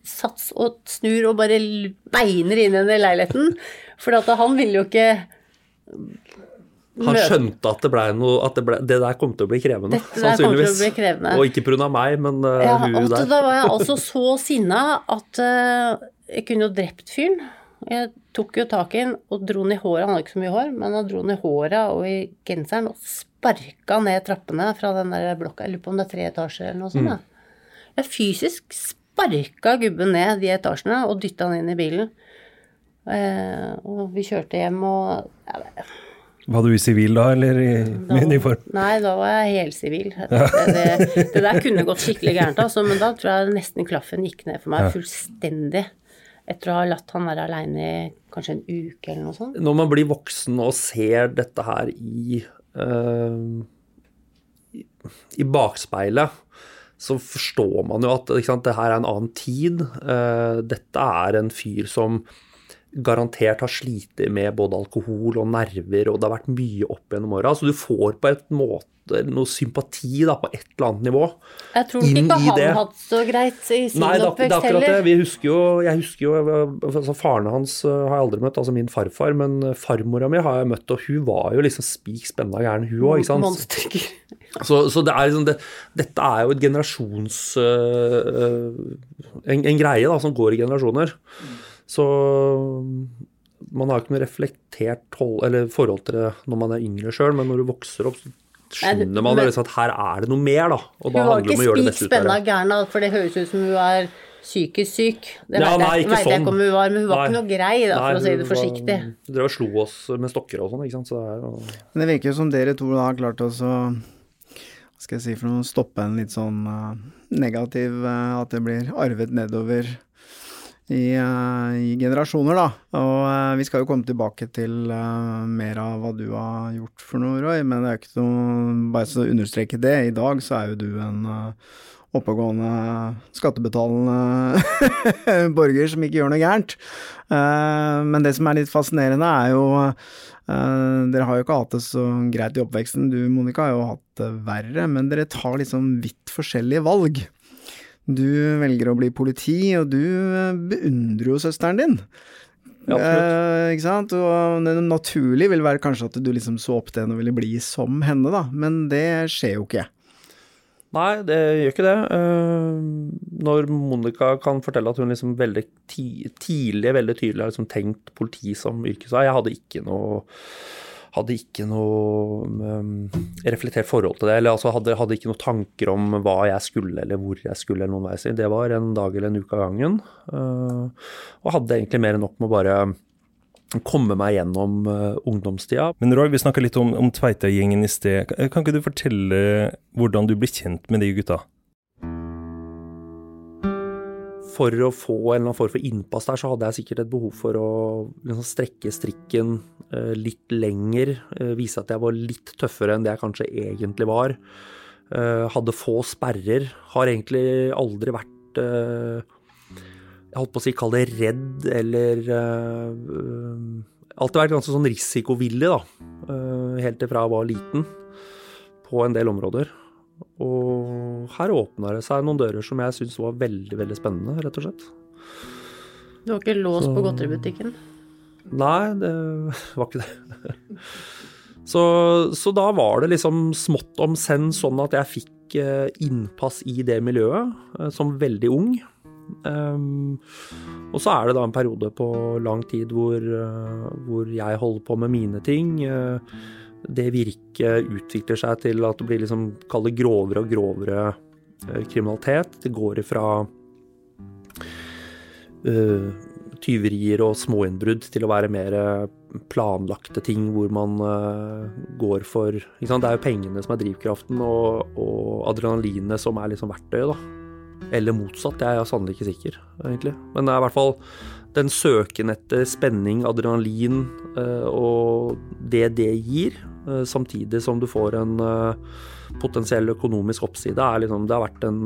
sats og snur og bare beiner inn i den leiligheten. For at han ville jo ikke Han skjønte at det, noe, at det, ble, det der kom til å bli krevende. Dette der til å bli krevende. Og ikke pga. meg, men uh, Ja, hun der. da var jeg altså så sinna at uh, jeg kunne jo drept fyren. Jeg tok jo tak i han og dro han i håret. Han hadde ikke så mye hår, men han dro han i håret og i genseren og sparka ned trappene fra den der blokka. Jeg lurer på om det er tre etasjer eller noe sånt. Mm. Jeg fysisk sparka gubben ned de etasjene og dytta han inn i bilen. Eh, og vi kjørte hjem og ja, Var du i sivil da, eller i, da- uniform? Nei, da var jeg helsivil. Det, det, det der kunne gått skikkelig gærent, altså, men da tror jeg nesten klaffen gikk ned for meg Ja. fullstendig. Etter å ha latt han være aleine i kanskje en uke eller noe sånt. Når man blir voksen og ser dette her i, uh, i, i bakspeilet, så forstår man jo at sant, det her er en annen tid. Eh, dette er en fyr som garantert har slitt med både alkohol og nerver, og det har vært mye opp gjennom åra. Så du får på et måte noe sympati da, på et eller annet nivå. Jeg tror ikke inn han det. hatt så greit i sin Nei, heller. Nei, det er akkurat det. Vi husker jo, jeg husker jo altså Faren hans uh, har jeg aldri møtt, altså min farfar, men uh, farmora mi har jeg møtt, og hun var jo liksom spik spenna gæren, hun òg. Så, så det er liksom det, dette er jo et generasjons øh, øh, en, en greie da, som går i generasjoner. Så man har ikke noe reflektert hold, eller forhold til det når man er yngre sjøl, men når du vokser opp, så skjønner man men- liksom at her er det noe mer, da. Og Hun da var handler det om å ikke gjøre det beste ut av spenna gæren, for det høres ut som hun er psykisk syk. Det Ja, veit jeg, ikke jeg sånn. ikke om hun var, men hun var Nei. ikke noe grei, da, for Nei, å si det forsiktig. var- Hun drev og slo oss med stokker og sånn, ikke sant. Så det er jo Men det virker jo som dere to da har klart å skal jeg si for noe Stoppe en litt sånn uh, negativ uh, At det blir arvet nedover i, uh, i generasjoner, da. Og vi skal jo komme tilbake til mer av hva du har gjort for noe, Roy. Men det er ikke noe Bare så å understreke det, i dag så er jo du en oppegående, skattebetalende borger som ikke gjør noe gærent. Eh, Men det som er litt fascinerende, er jo eh, Dere har jo ikke hatt det så greit i oppveksten. Du, Monica, har jo hatt det verre, men dere tar liksom vidt forskjellige valg. Du velger å bli politi, og du eh, beundrer jo søsteren din. Ja. Eh, ikke sant? Og det naturlige vil være kanskje at du liksom så opp til henne og ville bli som henne, da, men det skjer jo ikke. Nei, det gjør ikke det. Eh, Når Monica kan fortelle at hun liksom veldig tidlig veldig tydelig har liksom tenkt politi som yrkesvei Jeg hadde ikke noe hadde ikke noe um, reflektert forhold til det. eller altså hadde, hadde ikke noen tanker om hva jeg skulle, eller hvor jeg skulle. eller noen vei. Det var en dag eller en uke av gangen. eh, og hadde egentlig mer enn nok med å bare komme meg gjennom eh, ungdomstida. Men Roy, vi snakka litt om, om Tveita-gjengen i sted. Kan ikke du fortelle hvordan du ble kjent med de gutta? for å få en eller annen form for innpass der, så hadde jeg sikkert et behov for å liksom strekke strikken eh, litt lenger. eh, vise at jeg var litt tøffere enn det jeg kanskje egentlig var. Hadde få sperrer. Har egentlig aldri vært Jeg holdt på å si kall det redd, eller uh, Alltid vært ganske sånn risikovillig, da. Uh, helt ifra jeg var liten. På en del områder. Og her åpna det seg noen dører som jeg syntes var veldig veldig spennende, rett og slett. Du var ikke låst Så- på godteributikken? Nei, det var ikke det. Så, så da var det liksom smått om senn sånn at jeg fikk eh, innpass i det miljøet eh, som veldig ung. Ehm, og så er det da en periode på lang tid hvor, uh, hvor jeg holder på med mine ting. Uh, det virket utvikler seg til at det blir liksom, kall grovere og grovere uh, kriminalitet. Det går ifra tyverier og småinnbrudd til å være mer planlagte ting hvor man går for? Det er jo pengene som er drivkraften, og, og adrenalinet som er liksom verktøyet, da. Eller motsatt, jeg er sannelig ikke sikker, egentlig. Men det er i hvert fall den søken etter spenning, adrenalin eh, og det det gir, eh, samtidig som du får en eh, potensiell økonomisk oppside, er liksom, det har vært en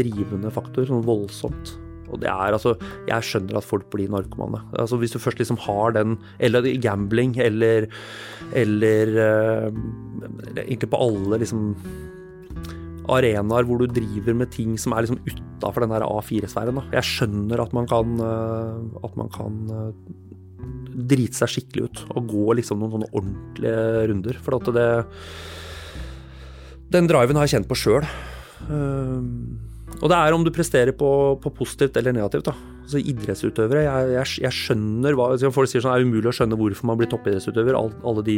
drivende faktor, sånn voldsomt. Og det er altså Jeg skjønner at folk blir narkomane. Altså Hvis du først liksom har den Eller gambling, eller Eller egentlig på alle liksom arenaer hvor du driver med ting som er liksom utafor den der A4-sfæren. Jeg skjønner at man kan eh, At man kan eh, drite seg skikkelig ut og gå liksom noen sånne ordentlige runder. For at det Den driven har jeg kjent på sjøl. Og det er om du presterer på, på positivt eller negativt. da. Altså Idrettsutøvere, jeg, jeg, jeg skjønner hva Folk sier sånn, det er umulig å skjønne hvorfor man blir toppidrettsutøver. All, alle de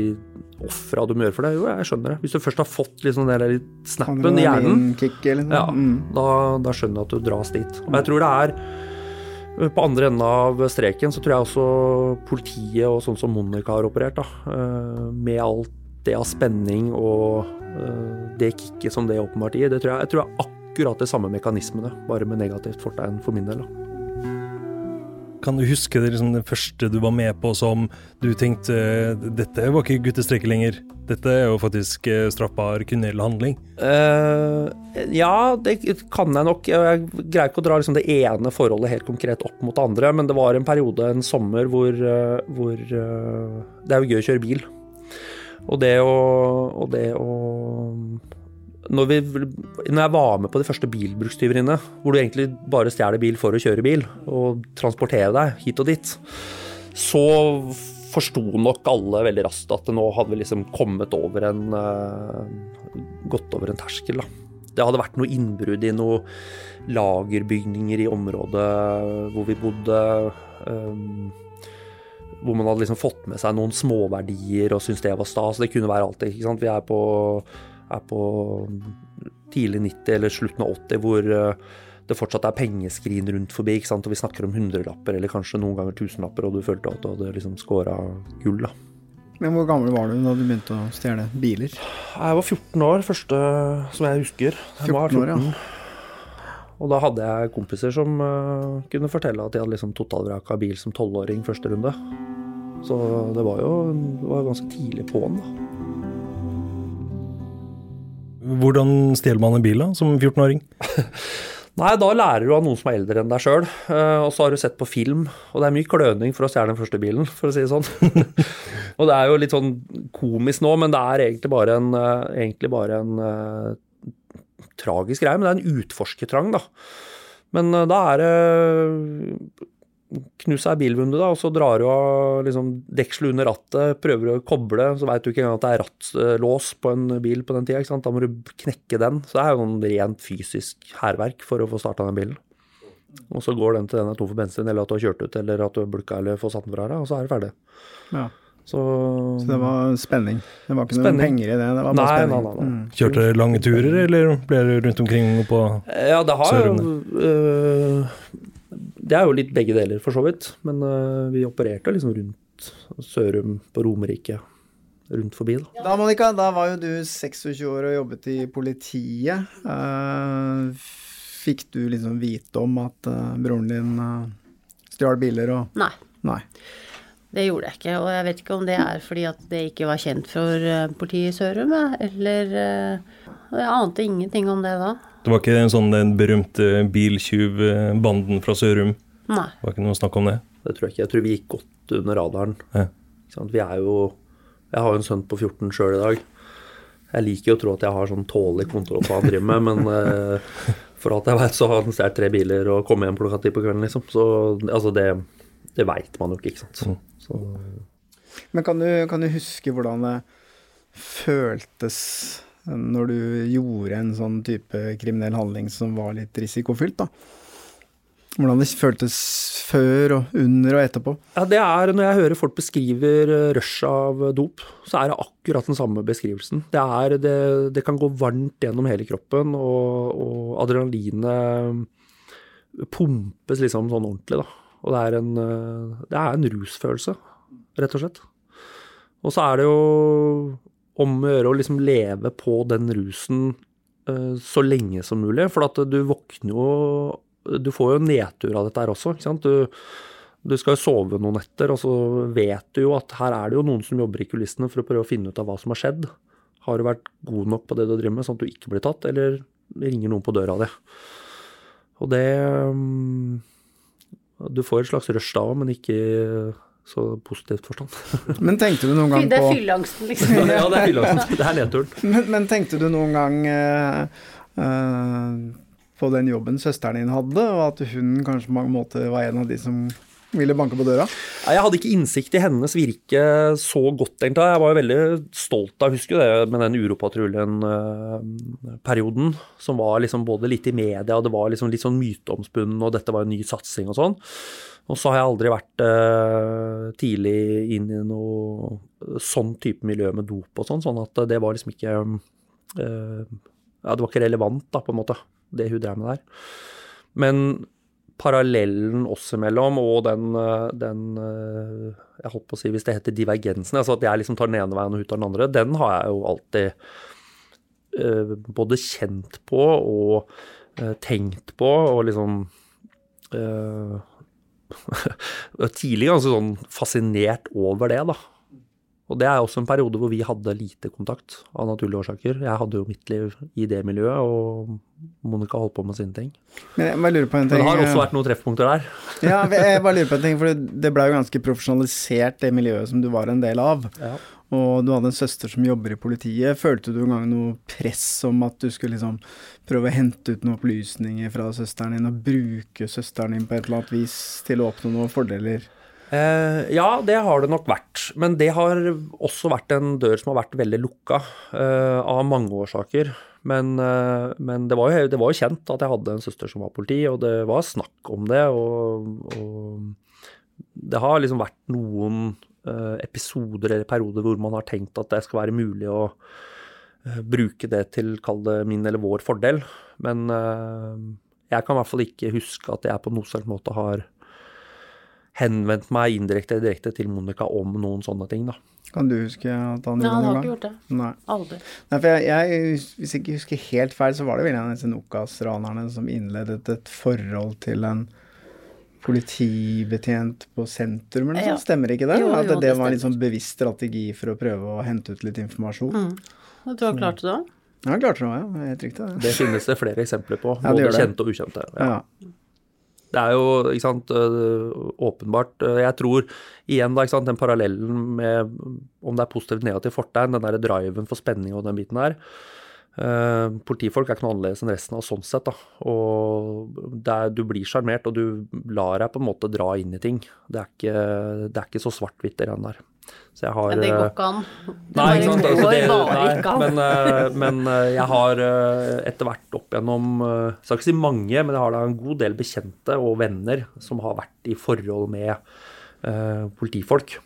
ofra du må gjøre for det. Jo, jeg skjønner det. Hvis du først har fått liksom den der snappen i hjernen, eller ja, Mm. da, da skjønner jeg at du dras dit. Og jeg tror det er på andre enden av streken så tror jeg også politiet og sånn som Monica har operert, da, eh, med alt det av spenning og eh, det kicket som det åpenbart gir, det tror jeg, jeg tror er akkurat de samme mekanismene, bare med negativt fortegn for min del. Da. Kan du huske det, liksom, det første du var med på som du tenkte dette var ikke guttestreker lenger, dette er jo faktisk eh, straffbar kriminell handling? Uh, ja, det kan jeg nok. Jeg greier ikke å dra liksom det ene forholdet helt konkret opp mot det andre, men det var en periode, en sommer, hvor, uh, hvor uh, Det er jo gøy å kjøre bil. Og det å, og det å når, vi, når, jeg var med på de første bilbrukstyveriene, hvor du egentlig bare stjeler bil for å kjøre bil og transportere deg hit og dit, så forsto nok alle veldig raskt at nå hadde vi liksom kommet over en uh, Gått over en terskel, da. Det hadde vært noe innbrudd i noen lagerbygninger i området hvor vi bodde. Um, hvor man hadde liksom fått med seg noen småverdier og syntes det var stas. Det kunne være alt sant? Vi er på er på tidlig 90 eller slutten av 80 hvor eh, det fortsatt er pengeskrin rundt forbi. ikke sant? Og vi snakker om hundrelapper eller kanskje noen ganger tusenlapper, og du følte at du hadde liksom scora gull. da. Men hvor gammel var du da du begynte å stjele biler? Jeg var 14 år, første som jeg husker. Jeg 14 år, ja. Og da hadde jeg kompiser som uh, kunne fortelle at de hadde liksom totalvraka bil som tolvåring første runde. Så det var jo det var ganske tidlig på'n, da. Hvordan stjeler man en bil da, som 14-åring? Nei, da lærer du av noen som er eldre enn deg sjøl. Eh, og så har du sett på film, og det er mye kløning for å stjele den første bilen, for å si det sånn. og det er jo litt sånn komisk nå, men det er egentlig bare en, eh, egentlig bare en uh, tragisk greie. Men det er en utforskertrang, da. Men da er det uh, knus bilvinduet, da, og så drar du av liksom, dekselet under rattet, prøver å koble, så veit du ikke engang at det er rattlås på en bil på den tida. Da må du knekke den. Så det er jo noen rent fysisk hærverk for å få starta den bilen. Og så går den til den er tom for bensin, eller at du har kjørt ut, eller at du har bulka eller fått satt den fra deg, og så er det ferdig. Ja. Så, så, det var spenning? Det var ikke noen penger i det? det var bare nei, spenning. Nei, nei, nei. Mm. Kjørte lange turer, eller ble du rundt omkring på Ja, det har jo øh, det er jo litt begge deler, for så vidt. Men uh, vi opererte liksom rundt Sørum, på Romerike. Rundt forbi, da. Da, Monica, da var jo du 26 år og jobbet i politiet. Uh, fikk du liksom vite om at uh, broren din stjal biler og Nei. Nei. Det gjorde jeg ikke, og jeg vet ikke om det er fordi at det ikke var kjent for politiet i Sørum, eller Jeg ante ingenting om det da. Det var ikke en sånn den berømte biltyvbanden fra Sørum? Nei. Det var ikke noe snakk om det? Det tror jeg ikke. Jeg tror vi gikk godt under radaren. Ja. Vi er jo Jeg har jo en sønn på 14 sjøl i dag. Jeg liker jo å tro at jeg har sånn tålelig kontroll på hva han driver med, men eh, for alt jeg veit, så har han stjålet tre biler og kommet hjem klokka ti på kvelden, liksom. Så altså, det, det veit man jo ikke, ikke sant. Så, Så. Men kan du, kan du huske hvordan det føltes når du gjorde en sånn type kriminell handling som var litt risikofylt, da. Hvordan det føltes før og under og etterpå? Ja, det er Når jeg hører folk beskriver rushet rush av dop, så er det akkurat den samme beskrivelsen. Det, er, det, det kan gå varmt gjennom hele kroppen, og, og adrenalinet pumpes liksom sånn ordentlig, da. Og det er en, eh, det er en rusfølelse, rett og slett. Og så er det jo om å gjøre å liksom leve på den rusen uh, så lenge som mulig. For at du våkner jo Du får jo nedtur av dette her også. ikke sant? Du, du skal jo sove noen netter, og så vet du jo at her er det jo noen som jobber i kulissene for å prøve å finne ut av hva som har skjedd. Har du vært god nok på det du driver med, sånn at du ikke blir tatt, eller ringer noen på døra di? Og det um, Du får et slags rush da òg, men ikke så positivt forstand. Men tenkte du noen gang på Det er fylleangsten, liksom. ja, det er fylleangsten. Det er nedturen. Men, men, tenkte du noen gang uh, uh, på den jobben søsteren din hadde, og at hun kanskje på mange måter var en av de som ville banke på døra? Jeg hadde ikke innsikt i hennes virke så godt, egentlig. Jeg var jo veldig stolt av, husker det, med den Uropatruljen-perioden, som var liksom både litt i media, og det var liksom litt sånn myteomspunnen, og dette var en ny satsing og sånn. Og så har jeg aldri vært uh, tidlig inn i noe sånn type miljø med dop og sånn, sånn at det var liksom ikke uh, Ja, det var ikke relevant, da, på en måte, det hun drev med der. Men parallellen oss imellom og den, eh, den Jeg holdt på å si, hvis det heter divergensen, altså at jeg liksom tar den ene veien og hun tar den andre, den har jeg jo alltid uh, både kjent på og tenkt på og liksom tidlig ganske sånn fascinert over det, da. Og det er også en periode hvor vi hadde lite kontakt, av naturlige årsaker. Jeg hadde jo mitt liv i det miljøet, og Monica holdt på med sine ting. Men jeg bare lurer på en ting. Men det har også eh, vært noen treffpunkter der. Ja, jeg bare lurer på en ting, for det ble jo ganske profesjonalisert, det miljøet som du var en del av. Ja. Og du hadde en søster som jobber i politiet. Følte du en gang noe press om at du skulle liksom prøve å hente ut noen opplysninger fra søsteren din, og bruke søsteren din på et eller annet vis til å oppnå noen fordeler? Eh, ja, det har det nok vært. Men det har også vært en dør som har vært veldig lukka, eh, av mange årsaker. Men, eh, men det, var jo, det var jo kjent at jeg hadde en søster som var politi, og det var snakk om det. Og, og det har liksom vært noen eh, episoder eller perioder hvor man har tenkt at det skal være mulig å eh, bruke det til, kall det min eller vår fordel. Men eh, jeg kan i hvert fall ikke huske at jeg på noen måte har henvendt meg indirekte eller direkte til Monica om noen sånne ting, da. Kan du huske at han gjorde det? Nei, han har ikke gjort det. Nei. Aldri. Nei, for jeg, jeg, hvis jeg ikke husker helt feil, så var det vel en av disse Nokas-ranerne som innledet et forhold til en politibetjent på sentrum eller noe Ja. sånt. Stemmer ikke det? Jo, At jo, det, det var en liksom bevisst strategi for å prøve å hente ut litt informasjon? Mm. Jeg tror han klarte det òg. Ja, klarte det, ja. Helt riktig. Det. Det finnes det flere eksempler på, Ja, det både det. kjente og ukjente. Ja. Ja. Det er jo sant, øh, åpenbart øh, Jeg tror igjen da, sant, den parallellen med om det er positivt negativt fortegn, den der driven for spenning og den biten der. Eh, politifolk er ikke noe annerledes enn resten av sånn sett. da, og er, Du blir sjarmert, og du lar deg på en måte dra inn i ting. Det er ikke, det er ikke så svart-hvitt det der. Så jeg har Men det går eh, ikke an. Det Nei, ikke sant. Altså, det, nei, men, eh, men eh, jeg har etter hvert opp gjennom Jeg skal ikke si mange, men jeg har da en god del bekjente og venner som har vært i forhold med uh, politifolk.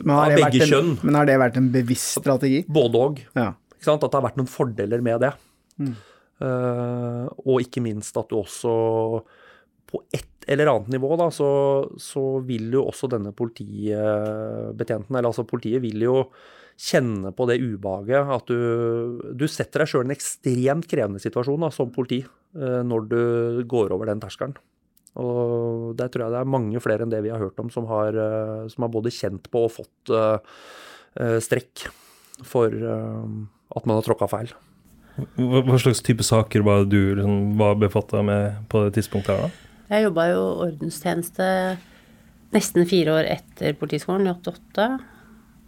Men, har Av det begge en, kjønn. men har det vært en bevisst strategi? Både og. Ja. At det har vært noen fordeler med det. Eh, og ikke minst at du også på et eller annet nivå, da, så, så vil jo også denne politibetjenten, eller altså politiet, vil jo kjenne på det ubehaget at du, du setter deg sjøl i en ekstremt krevende situasjon da, som politi eh, når du går over den terskelen. Og der tror jeg det er mange flere enn det vi har hørt om, som har, eh, som har både kjent på og fått eh, strekk for uh, at man har tråkka feil. Hva, slags type saker var du liksom, befatta med på det tidspunktet? her da? Jeg jobba jo ordenstjeneste nesten fire år etter Politiskolen, i 88.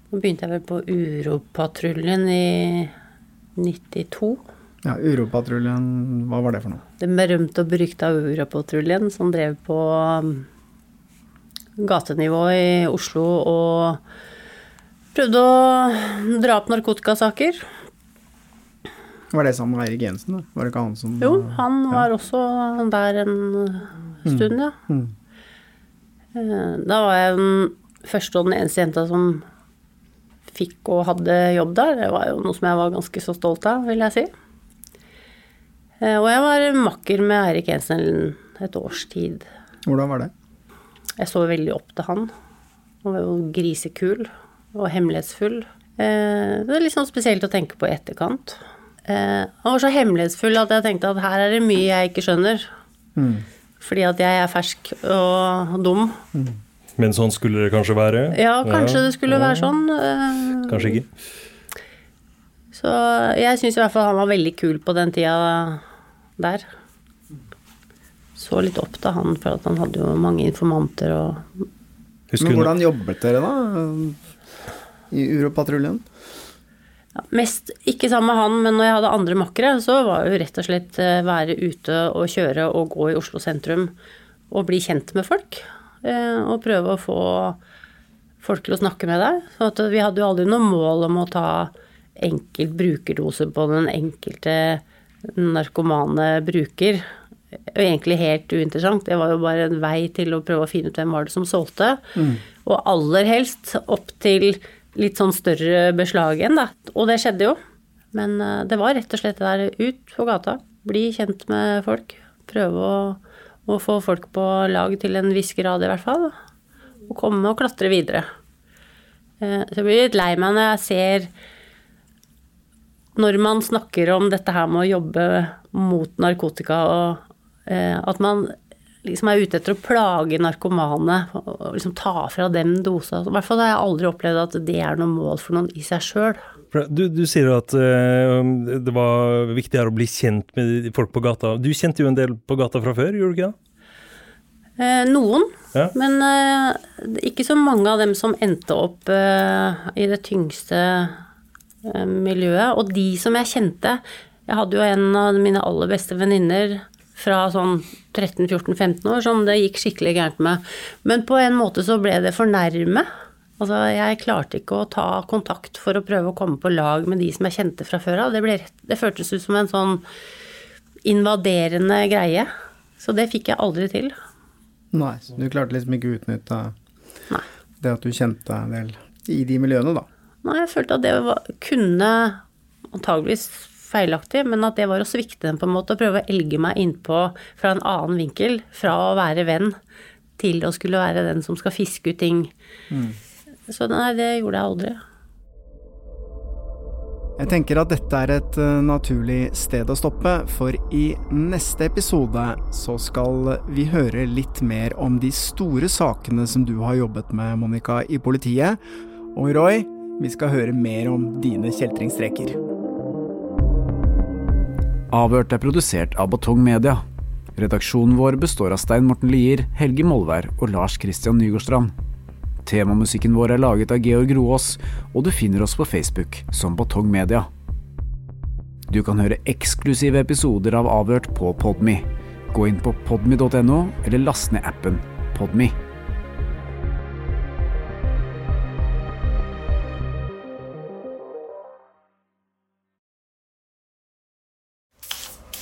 Så begynte jeg vel på Uropatruljen i 92. ja Uropatruljen, hva var det for noe? Den berømte og berykta Uropatruljen som drev på um, gatenivå i Oslo og prøvde å dra opp narkotikasaker. Var det sammen med Eirik Jensen? da? Var det ikke han som Jo, han var også der en stund, ja. Mm. Eh, Da var jeg den første og den eneste jenta som fikk og hadde jobb der. Det var jo noe som jeg var ganske så stolt av, vil jeg si. Eh, Og jeg var makker med Eirik Jensen et års tid. Hvordan var det? Jeg så veldig opp til han. Han var jo grisekul og hemmelighetsfull. Eh, Det er litt sånn spesielt å tenke på i etterkant. Han var så hemmelighetsfull at jeg tenkte at her er det mye jeg ikke skjønner. Fordi at jeg er fersk og dum. Men sånn skulle det kanskje være? Ja, kanskje det skulle være sånn. eh, Kanskje ikke. Så jeg syns i hvert fall han var veldig kul på den tida der. Så litt opp til han, for at han hadde jo mange informanter og Husker Men hvordan jobbet dere da? I Uropatruljen? Ja, mest ikke sammen med han, men når jeg hadde andre makkere, så var jo rett og slett eh, være ute og kjøre og gå i Oslo sentrum og bli kjent med folk. eh, Og prøve å få folk til å snakke med deg. Så at vi hadde jo aldri noe mål om å ta enkelt brukerdose på den enkelte narkomane bruker. Egentlig helt uinteressant. Det var jo bare en vei til å prøve å finne ut hvem var det som solgte. Og aller helst opp til litt sånn større beslag igjen, da. Og det skjedde jo. Men eh, det var rett og slett det der ut på gata. Bli kjent med folk. Prøve å, å få folk på lag til en viss grad, i hvert fall. Og komme og klatre videre. Eh, Så jeg blir litt lei meg når jeg ser Når man snakker om dette her med å jobbe mot narkotika, og eh, at man liksom er ute etter å plage narkomane og liksom ta fra dem dosa. I hvert fall har jeg aldri opplevd at det er noe mål for noen i seg sjøl. Du, du, sier at uh, det var viktigere å bli kjent med folk på gata. Du kjente jo en del på gata fra før, gjorde du ikke det? Eh, noen, ja. men eh, ikke så mange av dem som endte opp eh, i det tyngste eh, miljøet. Og de som jeg kjente Jeg hadde jo en av mine aller beste venninner fra sånn 13-14-15 år som det gikk skikkelig gærent med. Men på en måte så ble det for nærme. Altså, jeg klarte ikke å ta kontakt for å prøve å komme på lag med de som jeg kjente fra før av. Det, ble, det føltes ut som en sånn invaderende greie. Så det fikk jeg aldri til. Nei, så du klarte liksom ikke å utnytte det at du kjente en del i de miljøene, da? Nei, jeg følte at det var, kunne antageligvis feilaktig, men at det var å svikte dem på en måte, og prøve å elge meg innpå fra en annen vinkel. Fra å være venn til å skulle være den som skal fiske ut ting. Mm. Så nei, det gjorde jeg aldri. Jeg tenker at dette er et uh, naturlig sted å stoppe, for i neste episode så skal vi høre litt mer om de store sakene som du har jobbet med, Monica, i politiet. Og Roy, vi skal høre mer om dine kjeltringstreker. Avhørt er produsert av Batong Media. Redaksjonen vår består av Stein Morten Lier, Helge Molvær og Lars Christian Nygårdstrand. Temamusikken vår er laget av Georg Roaas, og du finner oss på Facebook som Batong Media. Du kan høre eksklusive episoder av Avhørt på Podme. Gå inn på podme.no, eller last ned appen Podme.